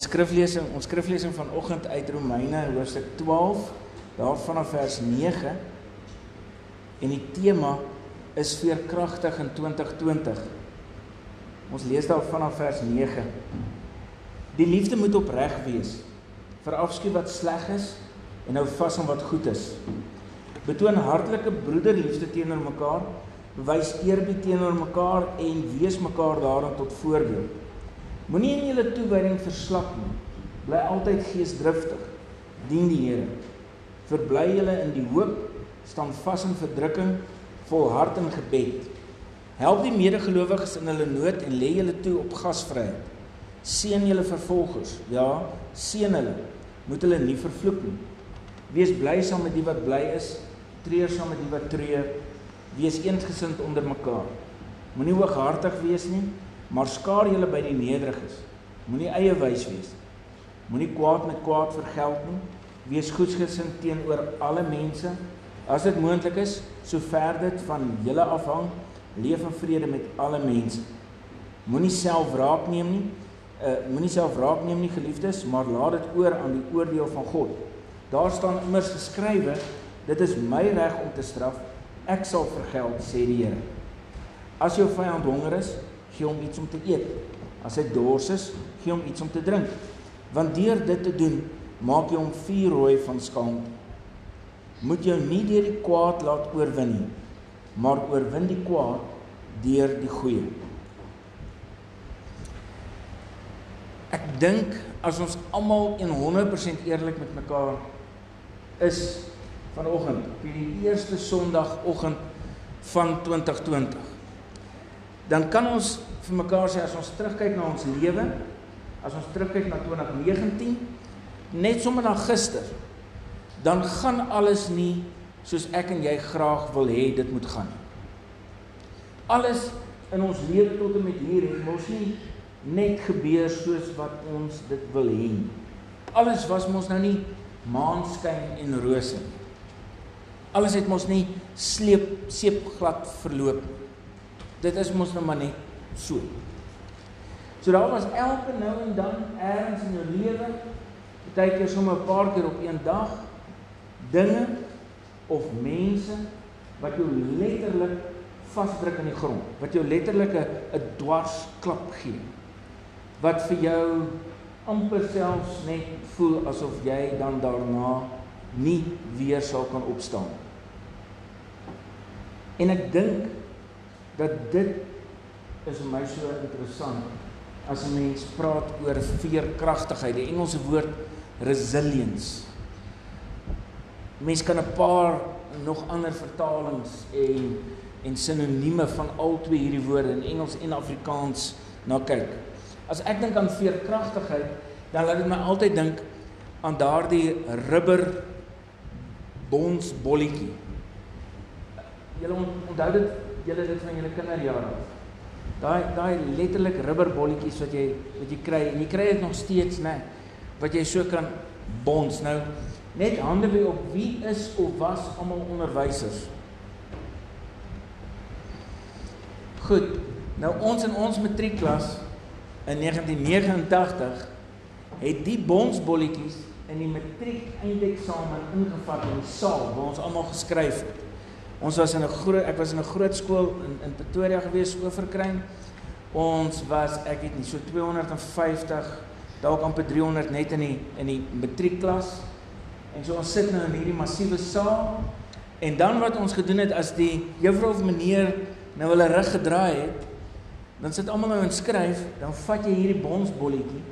Skriflesing, ons skriflesing vanoggend uit Romeine hoofstuk 12, daarvan af vers 9. En die tema is veerkragtig in 2020. Ons lees daar vanaf vers 9. Die liefde moet opreg wees. Verafskuw wat sleg is en hou vas aan wat goed is. Betoon hartlike broederliefde teenoor mekaar, bewys eerbied teenoor mekaar en wees mekaar daarin tot voorbeeld. Moenie in julle toewyding verslap nie. Bly altyd geesdriftig. Dien die Here. Verbly julle in die hoop, staan vas in verdrukking, volhard in gebed. Help die medegelowiges in hulle nood en lê julle toe op gasvryheid. Seën julle vervolgers. Ja, seën hulle. Moet hulle nie vervloek nie. Wees bly saam met die wat bly is, treur saam met die wat treur. Wees eensgesind onder mekaar. Moenie hooghartig wees nie, maar skaar julle by die nederiges. Moenie eie wys wees. Moenie kwaad met kwaad vergeld nie. Wees goedgesind teenoor alle mense. As dit moontlik is, sover dit van julle afhang, leef in vrede met alle mense. Moenie self wraak neem nie. Uh moenie self wraak neem nie, geliefdes, maar laat dit oor aan die oordeel van God. Daar staan immers geskrywe, dit is my reg om te straf. Ek sal vergeld, sê die Here. As jou vyand honger is, gee hom iets om te eet. As hy dors is, gee hom iets om te drink. Want deur dit te doen, maak jy hom vuurrooi van skaamte. Moet jou nie deur die kwaad laat oorwin nie, maar oorwin die kwaad deur die goeie. Ek dink as ons almal 100% eerlik met mekaar is vanoggend, op hierdie eerste Sondagoggend van 2020 dan kan ons vir mekaar sê as ons terugkyk na ons lewe, as ons terugkyk na 2019, net sommer na gister, dan gaan alles nie soos ek en jy graag wil hê dit moet gaan. Alles in ons lewe tot en met hier het mos nie net gebeur soos wat ons dit wil hê. Alles was mos nou nie maanskyn en rose nie. Alles het mos nie sleep seep glad verloop nie. Dit is mos nou maar net so. So daar was elke nou en dan ergens in jou lewe, baie keer sommer 'n paar keer op een dag, dinge of mense wat jou letterlik vasdruk in die grond, wat jou letterlik 'n dwarsklap gee. Wat vir jou amper selfs net voel asof jy dan daarna nie weer sal kan opstaan. En ek dink dat dit is vir my so interessant as 'n mens praat oor veerkragtigheid, die Engelse woord resilience. Mens kan 'n paar nog ander vertalings en en sinonieme van al twee hierdie woorde in Engels en Afrikaans na kyk. As ek dink aan veerkragtigheid, dan laat dit my altyd dink aan daardie rubber bonsbolletjie. Julle onthou dit julle dit van julle kinderjare af. Daai daai letterlik rubberbolletjies wat jy wat jy kry en jy kry dit nog steeds nê wat jy so kan bons. Nou net hande by op wie is of was almal onderwysers? Goed. Nou ons in ons matriekklas in 1989 het die bonsbolletjies in die matriek eindeksamen ingevat in die saal waar ons almal geskryf het. Ons was in 'n groot ek was in 'n groot skool in in Pretoria gewees oorverkruin. Ons was ek weet nie so 250 dalk amper 300 net in die in die matriekklas. En so ons sit nou in hierdie massiewe saal en dan wat ons gedoen het as die juffrou of meneer nou hulle rug gedraai het, dan sit almal nou en skryf, dan vat jy hierdie bonsbolletjie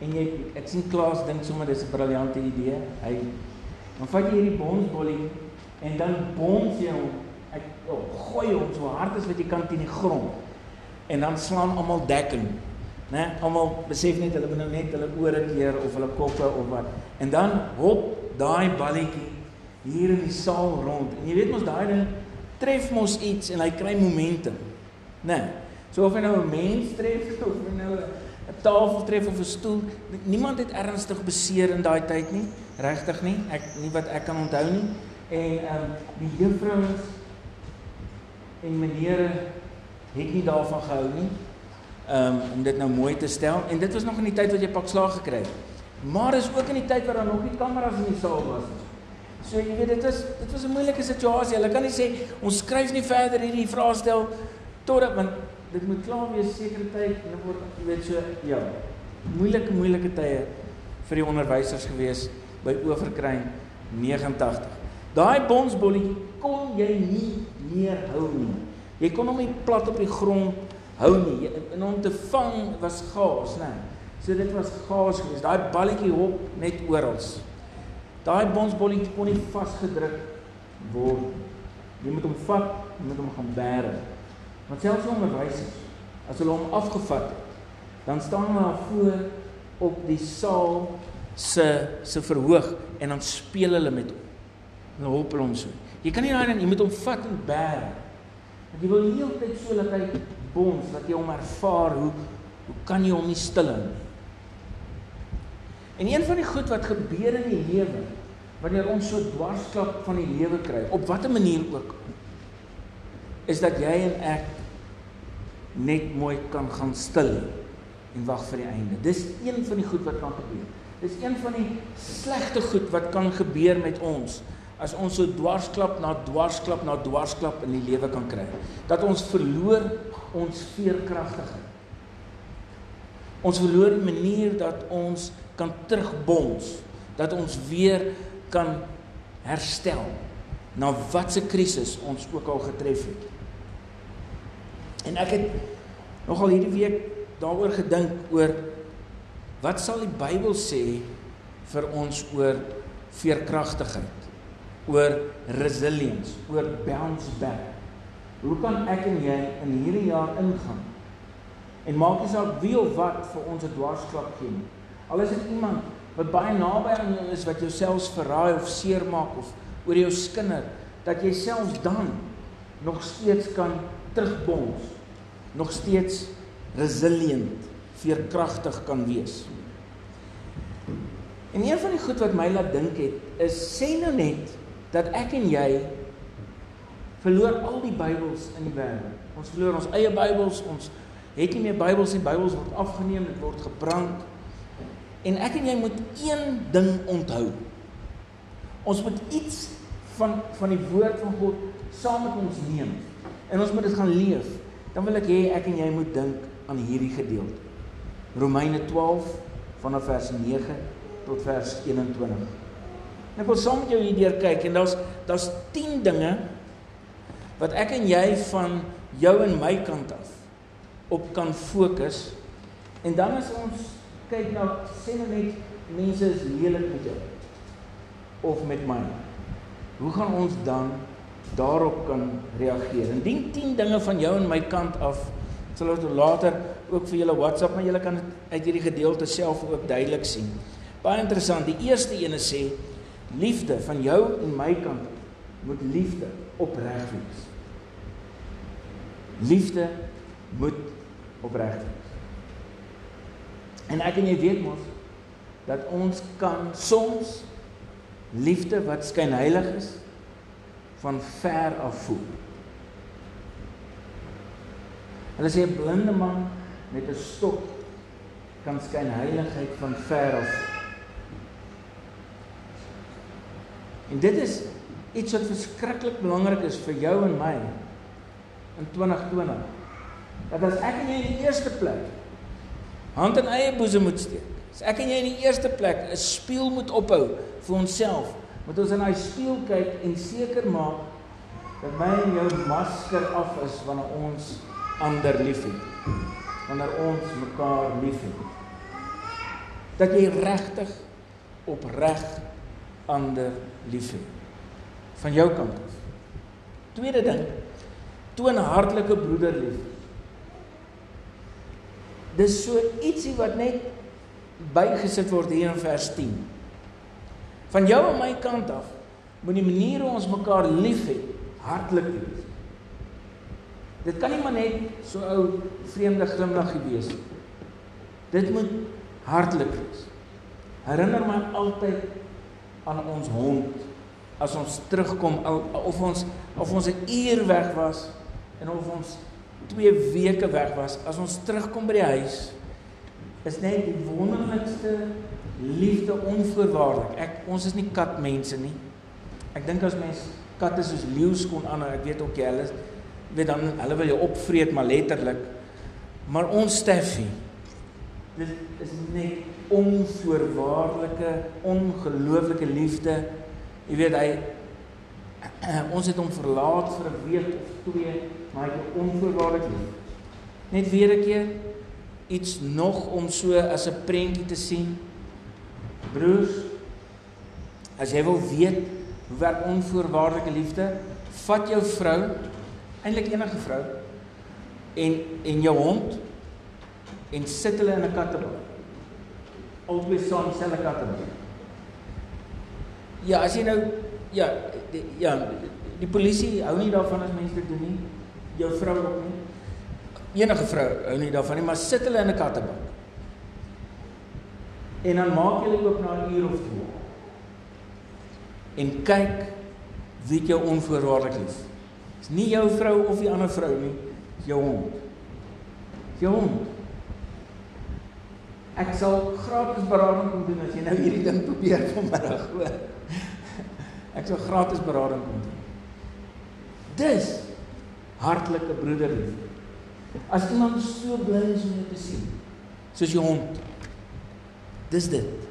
en jy ek sien Klaas dink sommer dis 'n briljante idee. Hy dan vat jy hierdie bonsbolletjie en dan bons jy hom. Ek oh, gooi hom so hard as wat jy kan teen die grond. En dan slaan almal dekking né? Almal besef net hulle moet nou net hulle ore keer of hulle koppe of wat. En dan hop daai balletjie hier in die saal rond. En jy weet mos daai ding tref mos iets en hy kry momentum né? So of hy nou 'n mens tref of hy nou 'n tafel tref of 'n stoel niemand het ernstig beseer in daai tyd nie. Regtig nie. Ek nie wat ek kan onthou nie en ehm um, die juffrouens en menere het nie daarvan gehou nie. um, om dit nou mooi te stel en dit was nog in die tyd wat jy pak slaag gekry het. Maar is ook in die tyd waar daar nog nie kameras in die saal was nie. So jy weet dit was dit was 'n moeilike situasie. Hulle kan nie sê ons skryf nie verder hierdie vraestel totdat want dit moet klaar wees sekere tyd en dan word jy weet so ja. Moeilike moeilike tye vir die onderwysers gewees by Oeverkruin 89. Daai bonsbolletjie kon jy nie meer hou nie. Jy kon hom nie plat op die grond hou nie. En om te vang was gaas, né? So dit was gaas geweest. Daai balletjie hop net oral. Daai bonsbolletjie kon nie vasgedruk word. Jy moet hom vat, jy moet hom gaan bære. Want selfs onderwysers as hulle hom afgevat het, dan staan hulle voor op die saal se se verhoog en dan speel hulle met hom. Hulle hop hom so. Jy kan nie daai dan jy moet hom vat en bære. Want jy wil nie altyd so dat hy bons dat jy hom ervaar hoe hoe kan jy hom nie stil hou nie. En een van die goed wat gebeur in die lewe wanneer ons so dwarsklap van die lewe kry, op watter manier ook, is dat jy en ek net mooi kan gaan stil en wag vir die einde. Dis een van die goed wat kan gebeur. Dis een van die slegte goed wat kan gebeur met ons as ons so dwarsklap na dwarsklap na dwarsklap in die lewe kan kry. Dat ons verloor ons veerkragtigheid. Ons verloor die manier dat ons kan terugbons, dat ons weer kan herstel na watse krisis ons ook al getref het. En ek het nogal hierdie week daaroor gedink oor wat sal die Bybel sê vir ons oor veerkragtigheid, oor resilience, oor bounce back. Hoe kan ek en jy in hierdie jaar ingaan? En maak nie saak wie of wat vir ons 'n dwarsklap gee nie. Al is dit iemand wat baie naby aan jou is wat jou selfs verraai of seermaak of oor jou skinder, dat jy selfs dan nog steeds kan terugbons, nog steeds resilient, veerkragtig kan wees. En een van die goed wat my laat dink het, is sê nou net dat ek en jy verloor al die Bybels in die wêreld. Ons verloor ons eie Bybels, ons het nie meer Bybels nie, Bybels word afgeneem, dit word gebrand. En ek en jy moet een ding onthou. Ons moet iets van van die woord van God saam met ons neem en ons moet dit gaan leef. Dan wil ek hê ek en jy moet dink aan hierdie gedeelte. Romeine 12 vanaf vers 9 tot vers 21. Ek wil saam met jou hierdeur kyk en daar's daar's 10 dinge wat ek en jy van jou en my kant af op kan fokus. En dan as ons kyk na sê nou net mense is lelik met jou of met my. Hoe gaan ons dan daarop kan reageer? Indien 10 dinge van jou en my kant af sal ons later ook vir julle WhatsApp, maar julle kan dit uit hierdie gedeelte self ook duidelik sien. Baie interessant. Die eerste ene sê liefde van jou en my kant moet liefde opreg wees. Liefde moet opreg wees. En ek en jy weet mos dat ons kan soms liefde wat skynheilig is van ver af voel. Hulle sê 'n blinde man met 'n stok kan skynheiligheid van ver af. En dit is iets wat verskriklik belangrik is vir jou en my in 2020. Dat as ek en jy in die eerste plek hand in eie boesem moet steek. As ek en jy in die eerste plek 'n spieël moet ophou vir onsself, moet ons in daai spieël kyk en seker maak dat my en jou masker af is wanneer ons ander liefhet. Wanneer ons mekaar liefhet. Dat jy regtig opreg ander liefhet van jou kant af. Tweede ding, toon hartlike broederliefde. Dis so ietsie wat net bygesit word hier in vers 10. Van jou en my kant af moet die manier hoe ons mekaar liefhet hartlik wees. Dit kan nie maar net so ou vreemde glimlaggie wees nie. Dit moet hartlik wees. Herinner my altyd aan ons hond as ons terugkom of ons of ons 'n uur weg was en of ons 2 weke weg was, as ons terugkom by die huis, is net die wonderlikste liefde onvoorwaardelik. Ek ons is nie katmense nie. Ek dink as mens katte soos leeu's kon aan, ek weet ook jy hulle weet dan hulle wil jou opvreet maar letterlik. Maar ons Steffie dit is net onvoorwaardelike, ongelooflike liefde. Jy weet hy ons het hom verlaat vir 'n week of twee, maar hy het onvoorwaardelik lief. Net weer 'n keer iets nog om so as 'n prentjie te sien. Broers, as jy wil weet hoe werk onvoorwaardelike liefde, vat jou vrou, eintlik enige vrou en en jou hond en sit hulle in 'n kattebak. Albei saam dieselfde kattebak. Ja, as jy nou ja, die, ja, die polisie hou nie daarvan as mense dit doen nie. Jou vrou ook nie. Enige vrou hou nie daarvan nie, maar sit hulle in 'n kattebak. En dan maak jy oop na 'n uur of twee. En kyk wie jou onvoorwaardelik lief. Dis nie jou vrou of die ander vrou nie, dis jou hond. Jou hond. Ek sal gratis berading kom doen as jy nou hierdie ding probeer vanmiddag, hoor. Ek sal gratis berading kom doen. Dis hartlike broederliefde. As iemand so bly is om jou te sien, soos jou hond. Dis dit.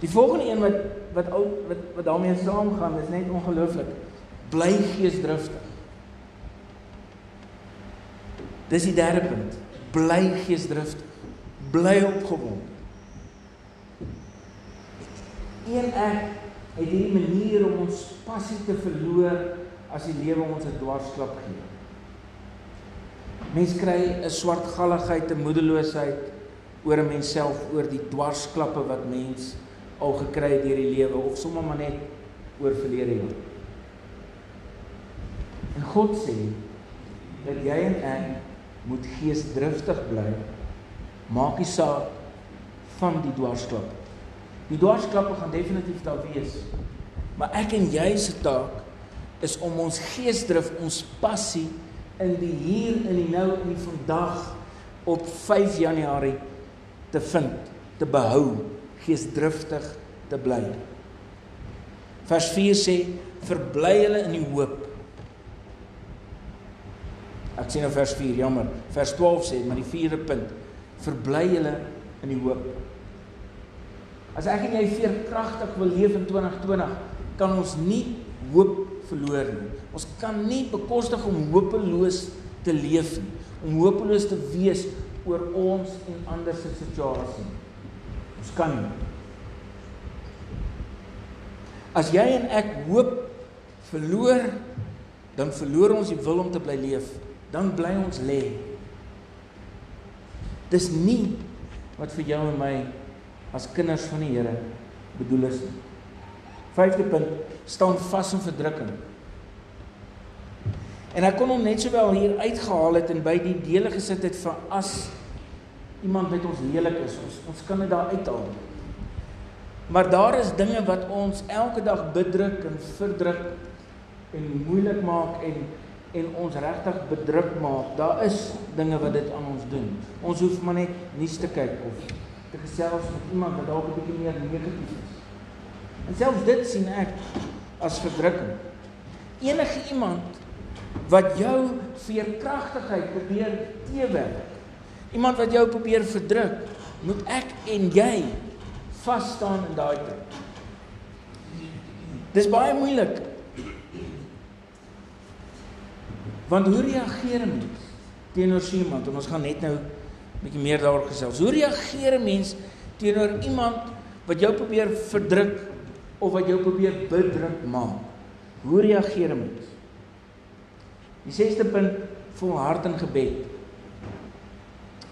Die volgende een wat wat al wat wat daarmee saamgaan is net ongelooflik. Bly geesdriftig. Dis die derde punt. Bly geesdriftig. Bly opgewonde. Een ek het hierdie manier om ons passie te verloor as die lewe ons 'n dwarsklap gee. Mens kry 'n swartgalligheid, 'n moedeloosheid oor 'n mens self oor die dwarsklappe wat mens al gekry het deur die lewe of sommer maar net oor verlede jaar. En God sê dat jy en ek moet geesdriftig bly. Maak nie saak van die dwarsklappe. Die dwarsklappe gaan definitief daar wees. Maar ek en jy se taak is om ons geesdrif, ons passie in die hier in die nou in die vandag op 5 Januarie te vind, te behou, geesdriftig te bly. Vers 4 sê verbly hulle in die hoop. Ek sien nou vers 4, jammer. Vers 12 sê maar die vierde punt, verbly hulle in die hoop. As ek en jy veerkragtig wil leef in 2020, kan ons nie hoop verloor nie. Ons kan nie bekostig om hopeloos te leef nie, om hopeloos te wees oor ons en ander se situasie. Ons kan nie. As jy en ek hoop verloor, dan verloor ons die wil om te bly leef. Dan bly ons lê. Dis nie wat vir jou en my as kinders van die Here bedoel is nie. Vyfde punt, staan vas in verdrukking. En ek kon hom net sowel hier uitgehaal het en by die dele gesit het van as iemand met ons lelik is, ons ons kan dit daar uithaal. Maar daar is dinge wat ons elke dag bedruk en verdruk en moeilik maak en en ons regtig bedruk maak. Daar is dinge wat dit aan ons doen. Ons hoef maar net nuus te kyk of te gesels met iemand wat dalk 'n bietjie meer negatief is. En selfs dit sien ek as verdrukking. Enige iemand wat jou veerkragtigheid probeer teewerk. Iemand wat jou probeer verdruk, moet ek en jy vas staan in daai tyd. Dis baie moeilik. Want hoe reageer 'n mens teenoor so iemand? En ons gaan net nou 'n bietjie meer daaroor gesels. Hoe reageer 'n mens teenoor iemand wat jou probeer verdruk of wat jou probeer bedruk maak? Hoe reageer 'n mens? Die sesde punt volhard in gebed.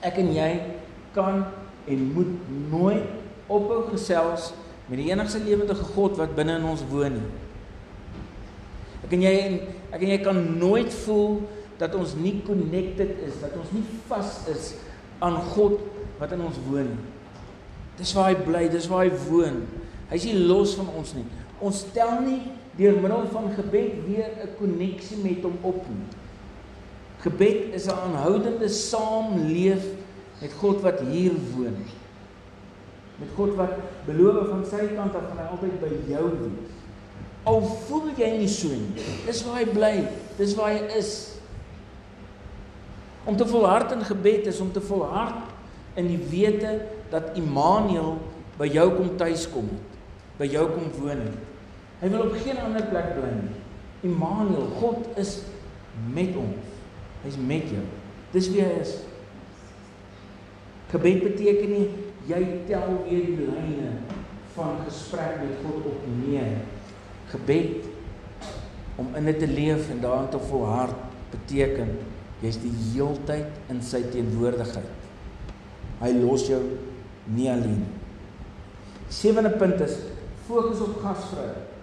Ek en jy kan en moet nooit ophou gesels met die enigste lewende God wat binne in ons woon nie. Ek en jy ek en jy kan nooit voel dat ons nie connected is, dat ons nie vas is aan God wat in ons woon. Dis waar hy bly, dis waar hy woon. Hy's nie los van ons nie. Ons stel nie deur middel van gebed weer 'n koneksie met hom op nie. Gebed is 'n aanhoudende saamleef met God wat hier woon. Met God wat beloof van sy kant af gaan hy altyd by jou wees. Al voel jy nie so nie. Dis waar hy bly. Dis waar hy is. Om te volhard in gebed is om te volhard in die wete dat Immanuel by jou kom tuiskom het, by jou kom woon het. Hy wil op geen ander plek bly nie. Immanuel, God is met ons. Hy's met jou. Dis wie hy is. Gebed beteken nie jy tel weer die lyne van gesprek met God op nie. Gebed om in dit te leef en daarin te volhard beteken jy's die heeltyd in sy teenwoordigheid. Hy los jou nie alleen. Sewende punt is fokus op gasvryheid.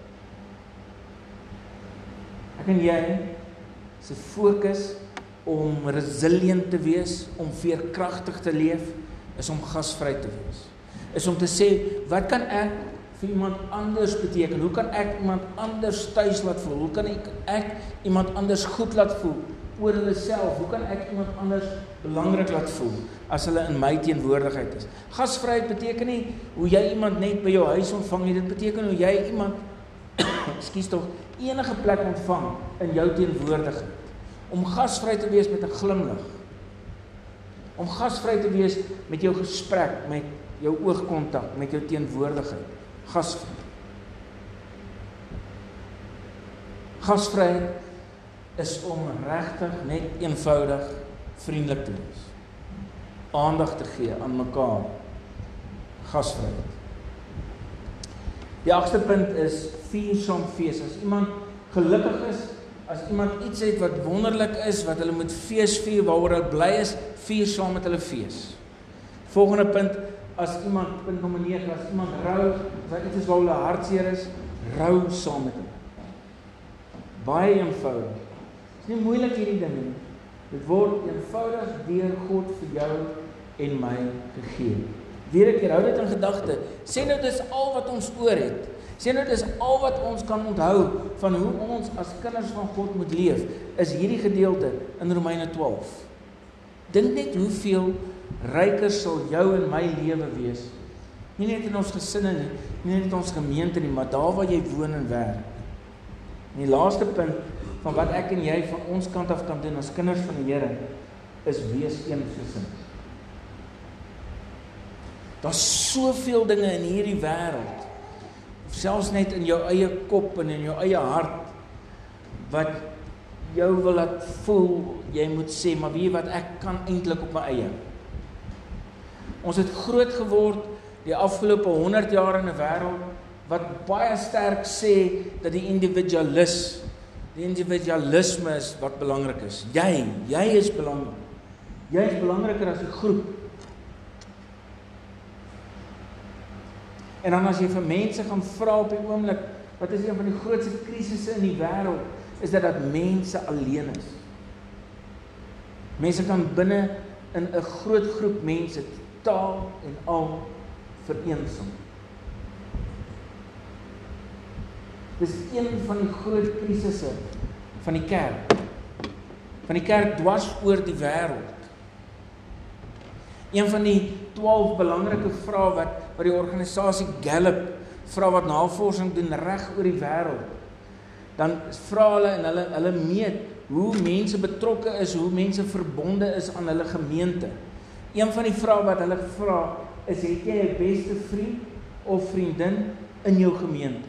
Ek en jy se fokus om resilient te wees, om veerkragtig te leef, is om gasvry te wees. Is om te sê, wat kan ek vir iemand anders beteken? Hoe kan ek iemand anders tuis laat voel? Hoe kan ek ek iemand anders goed laat voel oor hulle self? Hoe kan ek iemand anders belangrik laat voel as hulle in my teenwoordigheid is? Gasvryheid beteken nie hoe jy iemand net by jou huis ontvang nie. Dit beteken hoe jy iemand ekskuus tog enige plek ontvang in jou teenwoordigheid om gasvry te wees met 'n glimlag. Om gasvry te wees met jou gesprek, met jou oogkontak, met jou teenwoordigheid. Gasvry. Gasvryheid is om regtig net eenvoudig vriendelik te wees. Aandag te gee aan mekaar. Gasvryheid. Die agste punt is vier som fees. As iemand gelukkig is, As iemand iets het wat wonderlik is, wat hulle moet fees vier, waaroor hulle bly is, vier saam met hulle fees. Volgende punt, as iemand punt nommer 9, as iemand rou, wat iets is waar hulle hartseer is, rou saam met hulle. Baie eenvoudig. Dit is nie moeilik hierdie ding nie. Dit word eenvoudig deur God vir jou en my gegee. Weer ek hou dit in gedagte. Sê nou dis al wat ons oor het. Sien nou dis al wat ons kan onthou van hoe ons as kinders van God moet leef is hierdie gedeelte in Romeine 12. Dink net hoeveel ryker sal jou en my lewe wees. Nie net in ons gesinne nie, nie net in ons gemeente nie, maar daar waar jy woon en werk. En die laaste punt van wat ek en jy van ons kant af kan doen as kinders van die Here is wees een gesin. Daar's soveel dinge in hierdie wêreld selfs net in jou eie kop en in jou eie hart wat jou wil laat voel jy moet sê maar weet wat ek kan eintlik op my eie ons het groot geword die afgelope 100 jaar in 'n wêreld wat baie sterk sê dat die individualis die individualisme is wat belangrik is. Jy jy is belangrik. Jy is belangriker as die groep. En dan as jy vir mense gaan vra op die oomblik, wat is een van die grootste krisisse in die wêreld, is dit dat mense alleen is. Mense kan binne in 'n groot groep mense totaal en al vereensaam. Dis een van die groot krisisse van die kerk. Van die kerk dwars oor die wêreld. Een van die 12 belangrike vrae wat wat die organisasie Gallup vra wat navorsing doen reg oor die wêreld. Dan vra hulle en hulle hulle meet hoe mense betrokke is, hoe mense verbonde is aan hulle gemeente. Een van die vrae wat hulle vra is het jy 'n beste vriend of vriendin in jou gemeente?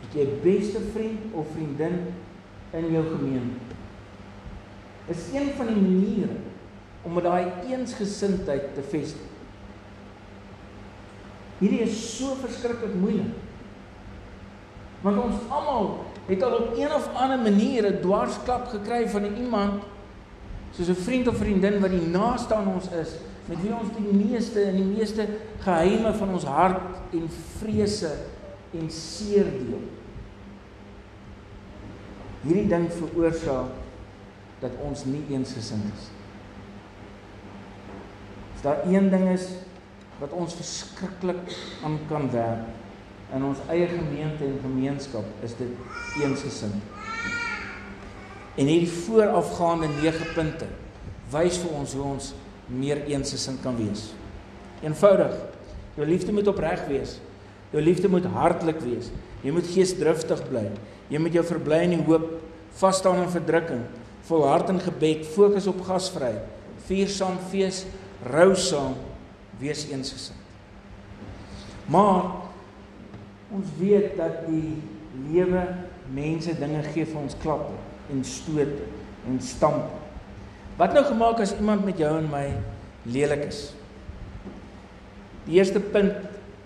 Het jy 'n beste vriend of vriendin in jou gemeente? Is een van die maniere om daai eensgesindheid te vestig. Hierdie is so verskriklik moeilik. Want ons almal het al op een of ander manier 'n dwarsklap gekry van iemand soos 'n vriend of vriendin wat die naaste aan ons is, met wie ons die meeste en die meeste geheime van ons hart en vrese en seer deel. Hierdie ding veroorsaak dat ons nie eensgesind is. As daar een ding is wat ons verskriklik aan kan werk in ons eie gemeente en gemeenskap is dit eensgesind. En hierdie voorafgaande 9 punte wys vir ons hoe ons meer eensgesind kan wees. Eenvoudig. Jou liefde moet opreg wees. Jou liefde moet hartlik wees. Jy moet geesdriftig bly. Jy moet jou verbly in die hoop, vas staan in verdrukking, volhard in gebed, fokus op gasvryheid, vier saam fees, rou saam, wees eensgesind. Maar ons weet dat die lewe mense dinge gee vir ons klappe en stoot en stamp. Wat nou gemaak as iemand met jou en my lelik is? Die eerste punt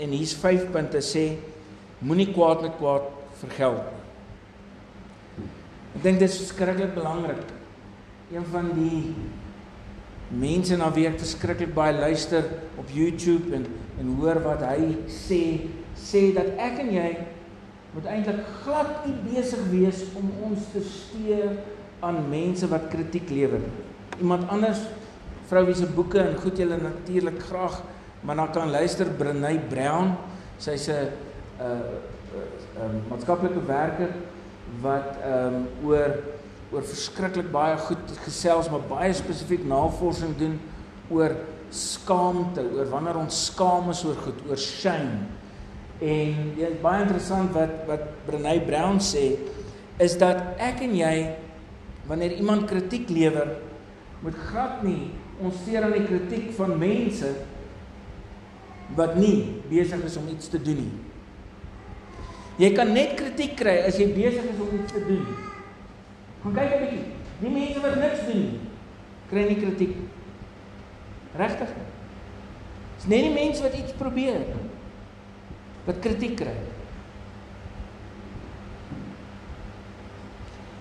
en hier's 5 punte sê moenie kwaad met kwaad vergeld nie. Ek dink dit is verskriklik belangrik. Een van die mense na wie ek verskriklik baie luister op YouTube en en hoor wat hy sê, sê dat ek en jy moet eintlik glad nie besig wees om ons te steur aan mense wat kritiek lewer. Iemand anders vrou wie se boeke en goed jy natuurlik graag maar dan kan luister Brené Brown, sy's 'n 'n 'n maatskaplike werker wat ehm um, oor oor verskriklik baie goed gesels maar baie spesifiek navorsing doen oor skaamte, oor wanneer ons skaam is oor goed, oor shame. En dit is baie interessant wat wat Brené Brown sê is dat ek en jy wanneer iemand kritiek lewer moet glad nie ons steur aan die kritiek van mense wat nie besig is om iets te doen nie. Jy kan net kritiek kry as jy besig is om iets te doen. Gaan kyk 'n bietjie. Die mense wat niks doen nie, kry nie kritiek. Regtig? Dis net die mense wat iets probeer wat kritiek kry.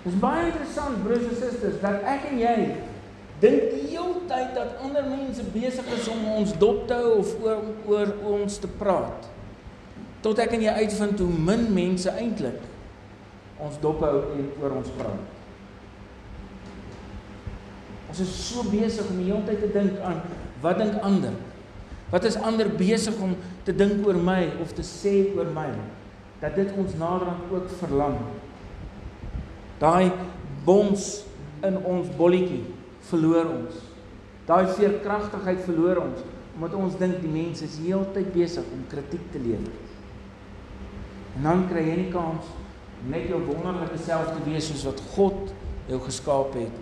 Dis baie interessant broers en susters dat ek en jy dink die hele tyd dat ander mense besig is om ons dop te hou of oor oor ons te praat. Tot ek en jy uitvind hoe min mense eintlik ons dop hou en oor ons praat. Ons is so besig om die hele tyd te dink aan wat dink ander? Wat is ander besig om te dink oor my of te sê oor my? Dat dit ons naderhand ook verlam. Daai bons in ons bolletjie verloor ons. Daai veerkragtigheid verloor ons omdat ons dink die mense is heeltyd besig om kritiek te lewer. En dan kry jy nie kans om net jou wonderlike self te wees soos wat God jou geskaap het.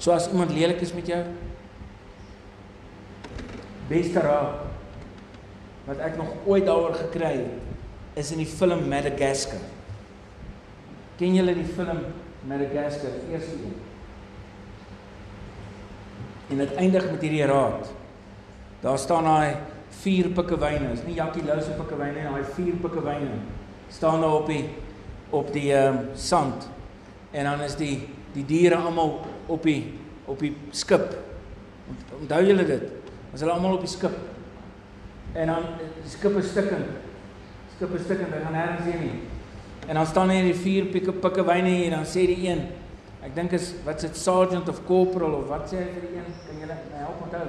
So as iemand lelik is met jou, beste raad wat ek nog ooit daaroor gekry het, is in die film Madagascar. Ken julle die film Madagascar? Eerste een. En dit eindig met hierdie raad. Daar staan daai vier pikkewyne. Dis nie Jackie Lou se pikkewyne nie, daai vier pikkewyne staan daar op die op die ehm um, sand. En dan is die die diere almal op die op die skip. Onthou julle dit? Ons hulle almal op die skip. En dan die skip is stukkend. Skip is stukkend, hy gaan nêrens heen nie. En dan staan hier die vier pikke pikkewyne hier en dan sê die een Ek dink is wat s'it sergeant of corporal of wat sê hy vir die een? Kan jy my help onthou?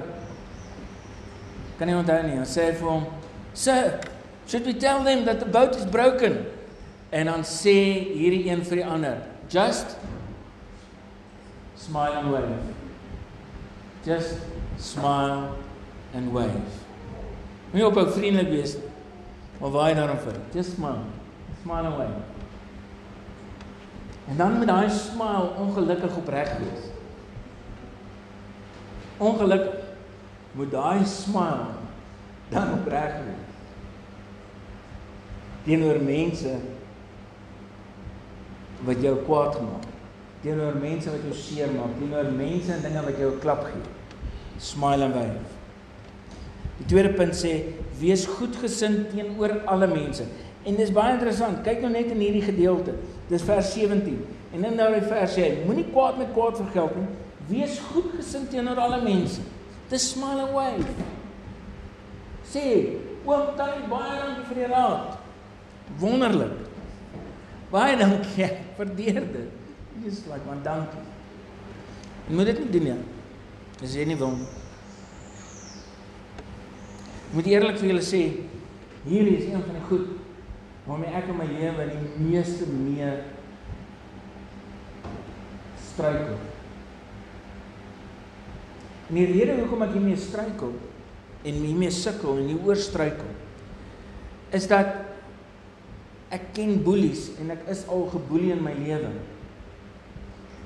Kan jy onthou nie? Hy sê vir hom, "Sir, should we tell them that the boat is broken?" En dan sê hierdie een vir die ander, "Just smile and wave." Just smile and wave. Moenie op 'n vriendelik wees maar waai daarom vir. Just smile. Smile and wave. En dan met daai smile ongelukkig opreg wees. Ongelukkig moet daai smile dan opreg wees. Teenoor mense wat jou kwaad gemaak. Teenoor mense wat jou seermaak, teenoor mense en dinge wat jou klap gee. Smile and wave. Die tweede punt sê wees goedgesind teenoor alle mense. En dis baie interessant. Kyk nou net in hierdie gedeelte. Dis vers 17. En in daardie vers sê hy: Moenie kwaad met kwaad vergeld nie. Wees goedgesind teenoor alle mense. Dis smile away. Sê, oom Tannie baie dankie vir die raad. Wonderlik. Baie dankie. Verdeer dit. Dis like man dankie. Jy moet dit nie doen nie. Dis jy nie wil. Ek moet eerlik vir julle sê, hierdie is een van die goed waarmee ek in my lewe die meeste mee struikel. En die rede hoekom ek hiermee struikel en hiermee sukkel en hieroor struikel is dat ek ken boelies en ek is al geboelie in my lewe.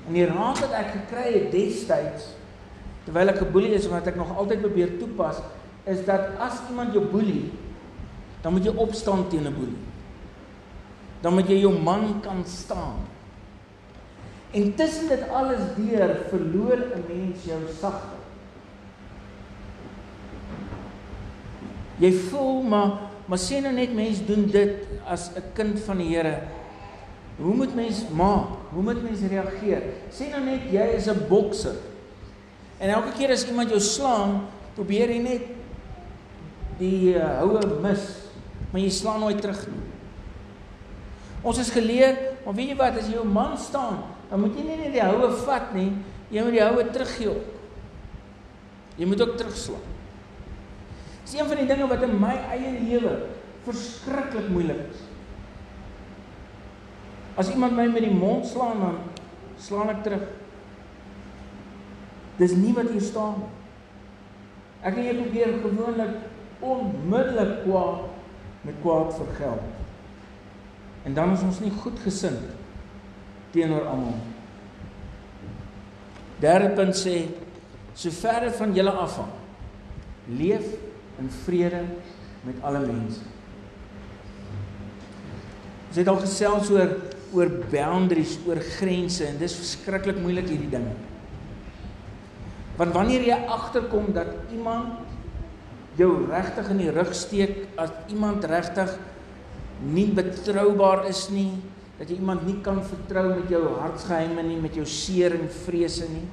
En die raad wat ek gekry het destyds terwyl ek geboelie is en wat ek nog altyd probeer toepas is dat as iemand jou boelie dan moet jy opstaan teen 'n boelie. Dan moet jy jou man kan staan. En tussen dit alles deur verloor 'n mens jou sagte. Jy voel maar maar sê nou net mense doen dit as 'n kind van die Here. Hoe moet mens maak? Hoe moet mens reageer? Sê nou net jy is 'n bokser. En elke keer as iemand jou slaan, probeer jy net die uh, houe mis, maar jy slaan nooit terug nie. Ons is geleer, maar weet jy wat, as jy jou man staan, dan moet jy nie net die houe vat nie, jy moet die houe teruggee ook. Jy moet ook terugslaan. Dis een van die dinge wat in my eie lewe verskriklik moeilik is. As iemand my met die mond slaan dan slaan ek terug. Dis nie wat hier staan nie. Ek en jy probeer gewoonlik onmiddellik kwaad met kwaad vergeld. En dan is ons nie goed gesind teenoor almal. Derde punt sê sover dit van julle afhang leef in vrede met alle mense. Ons het al gesels oor oor boundaries, oor grense en dis verskriklik moeilik hierdie ding. Want wanneer jy agterkom dat iemand jou regtig in die rug steek, as iemand regtig nie betroubaar is nie, dat jy iemand nie kan vertrou met jou hartsgeheime nie, met jou seer en vrese nie.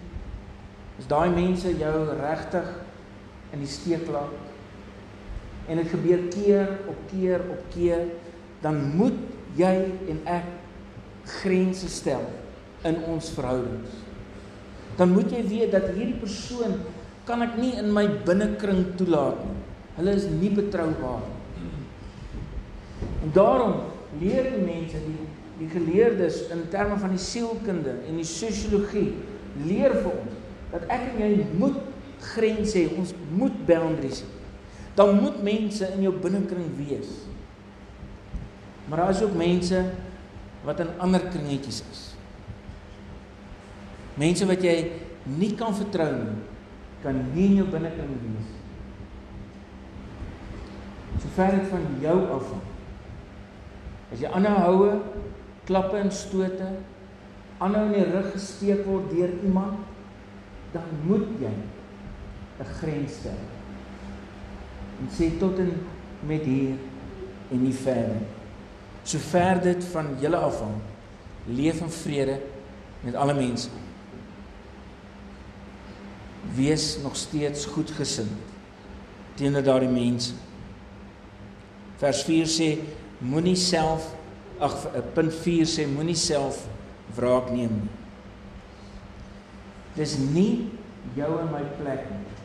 As daai mense jou regtig in die steek laat, en dit gebeur keer op keer op keer, dan moet jy en ek grense stel in ons verhoudings. Dan moet jy weet dat hierdie persoon kan ek nie in my binnekring toelaat nie. Hulle is nie betroubaar nie. En daarom leer die mense die die geleerdes in terme van die sielkunde en die sosiologie leer vir ons dat ek en jy moet grense hê, ons moet boundaries hê dan moet mense in jou binnekring wees. Maar daar is ook mense wat in ander kringetjies is. Mense wat jy nie kan vertrou nie, kan nie in jou binnekring wees. So ver dit van jou af. As jy aanhou houe, klappe en stote, aanhou in die rug gesteek word deur iemand, dan moet jy 'n grens stel en sê tot en met hier en nie verder. Sover dit van julle afhang, leef in vrede met alle mense. Wees nog steeds goedgesind teenoor daardie mense. Vers 4 sê moenie self ag punt 4 sê moenie self wraak neem nie. Dis nie jou en my plek nie.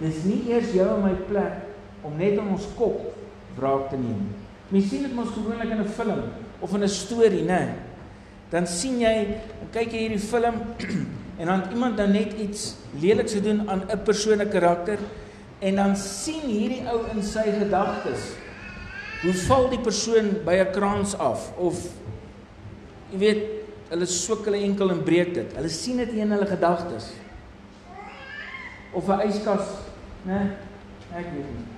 Dis nie eers jou en my plek om net in ons kop wraak te neem. Mens sien dit mos gewoonlik in 'n film of in 'n storie, né? Dan sien jy, kyk jy hierdie film en dan iemand dan net iets leliks gedoen aan 'n persoon 'n karakter en dan sien hierdie ou in sy gedagtes hoe val die persoon by 'n kraans af of jy weet hulle swik hulle enkel en breek dit. Hulle sien dit in hulle gedagtes. Of 'n yskas, né? Ek weet nie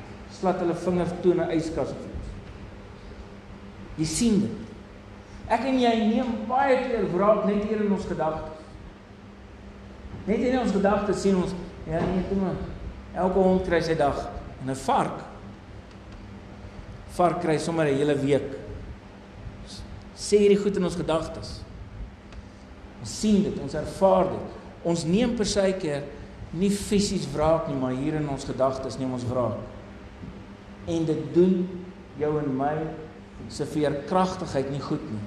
slat hulle vinger toe in 'n yskas of iets. Jy sien dit. Ek en jy neem baie keer wraak net hier in ons gedagtes. Net in ons gedagtes sien ons, ja nee, kom. Elke hond kry sy dag en 'n vark. Vark kry sommer 'n hele week. Sê hierdie goed in ons gedagtes. Ons sien dit, ons ervaar dit. Ons neem per se keer nie fisies wraak nie, maar hier in ons gedagtes neem ons wraak en dit doen jou en my se veerkragtigheid nie goed nie.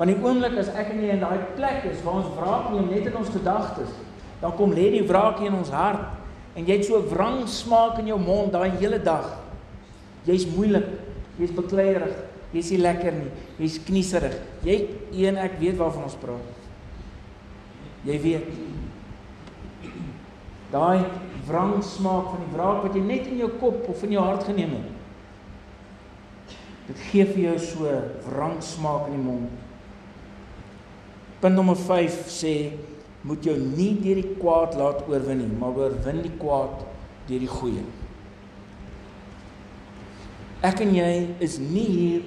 Want die oomblik as ek en jy in daai plek is waar ons wraak neem net in ons gedagtes, dan kom lê die wraak in ons hart en jy het so wrang smaak in jou mond daai hele dag. Jy's moeilik, jy's bekleierig, jy's nie lekker nie, jy's knieserig. Jy een ek weet waarvan ons praat. Jy weet. Daai wrang smaak van die wraak wat jy net in jou kop of in jou hart geneem het. Dit gee vir jou so wrang smaak in die mond. Punt nommer 5 sê moet jou nie deur die kwaad laat oorwin nie, maar oorwin die kwaad deur die goeie. Ek en jy is nie hier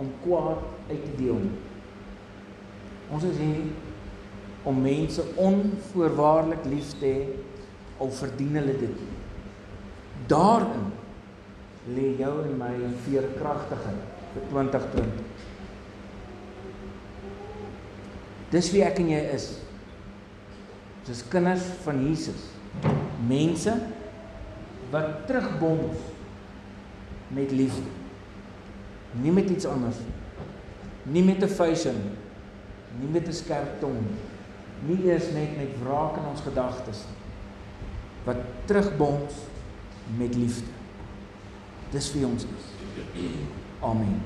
om kwaad uit te deel nie. Ons is hier om mense onvoorwaardelik lief te hê al verdien hulle dit. Daarin lê jou en my veerkragtigheid vir 2020. Dis wie ek en jy is. Ons is kinders van Jesus. Mense wat terugbons met liefde. Nie met iets anders nie. Nie met 'n fashion nie. Nie met 'n skerp tong nie. Nie eers net met wraak in ons gedagtes nie. Wat terugbons met liefde. Dis wie ons is. Amen.